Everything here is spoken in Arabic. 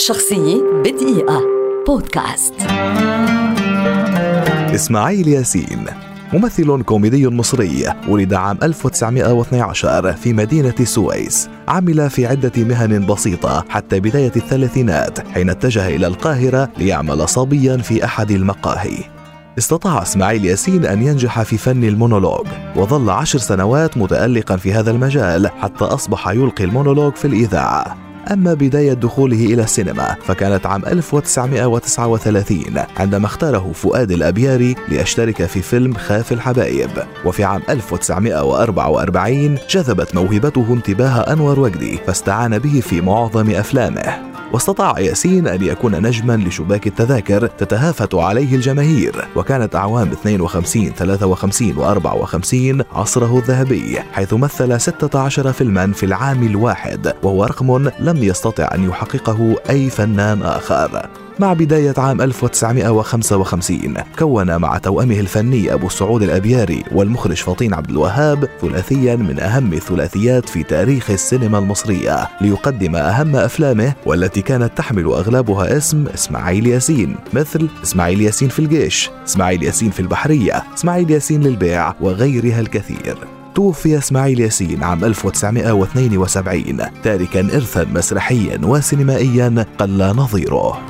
شخصية بدقيقة. بودكاست. إسماعيل ياسين ممثل كوميدي مصري ولد عام 1912 في مدينة السويس عمل في عدة مهن بسيطة حتى بداية الثلاثينات حين اتجه إلى القاهرة ليعمل صبيا في أحد المقاهي. استطاع إسماعيل ياسين أن ينجح في فن المونولوج وظل عشر سنوات متالقا في هذا المجال حتى أصبح يلقي المونولوج في الإذاعة. أما بداية دخوله إلى السينما فكانت عام 1939 عندما اختاره فؤاد الأبياري ليشترك في فيلم خاف الحبايب. وفي عام 1944 جذبت موهبته انتباه أنور وجدي فاستعان به في معظم أفلامه. واستطاع ياسين أن يكون نجما لشباك التذاكر تتهافت عليه الجماهير وكانت أعوام 52 53 و 54 عصره الذهبي حيث مثل 16 فيلما في العام الواحد وهو رقم لم يستطع أن يحققه أي فنان آخر. مع بداية عام 1955 كون مع توأمه الفني أبو سعود الأبياري والمخرج فطين عبد الوهاب ثلاثيا من أهم الثلاثيات في تاريخ السينما المصرية ليقدم أهم أفلامه والتي كانت تحمل أغلبها اسم إسماعيل ياسين مثل إسماعيل ياسين في الجيش إسماعيل ياسين في البحرية إسماعيل ياسين للبيع وغيرها الكثير. توفي إسماعيل ياسين عام 1972 تاركا إرثا مسرحيا وسينمائيا قل نظيره.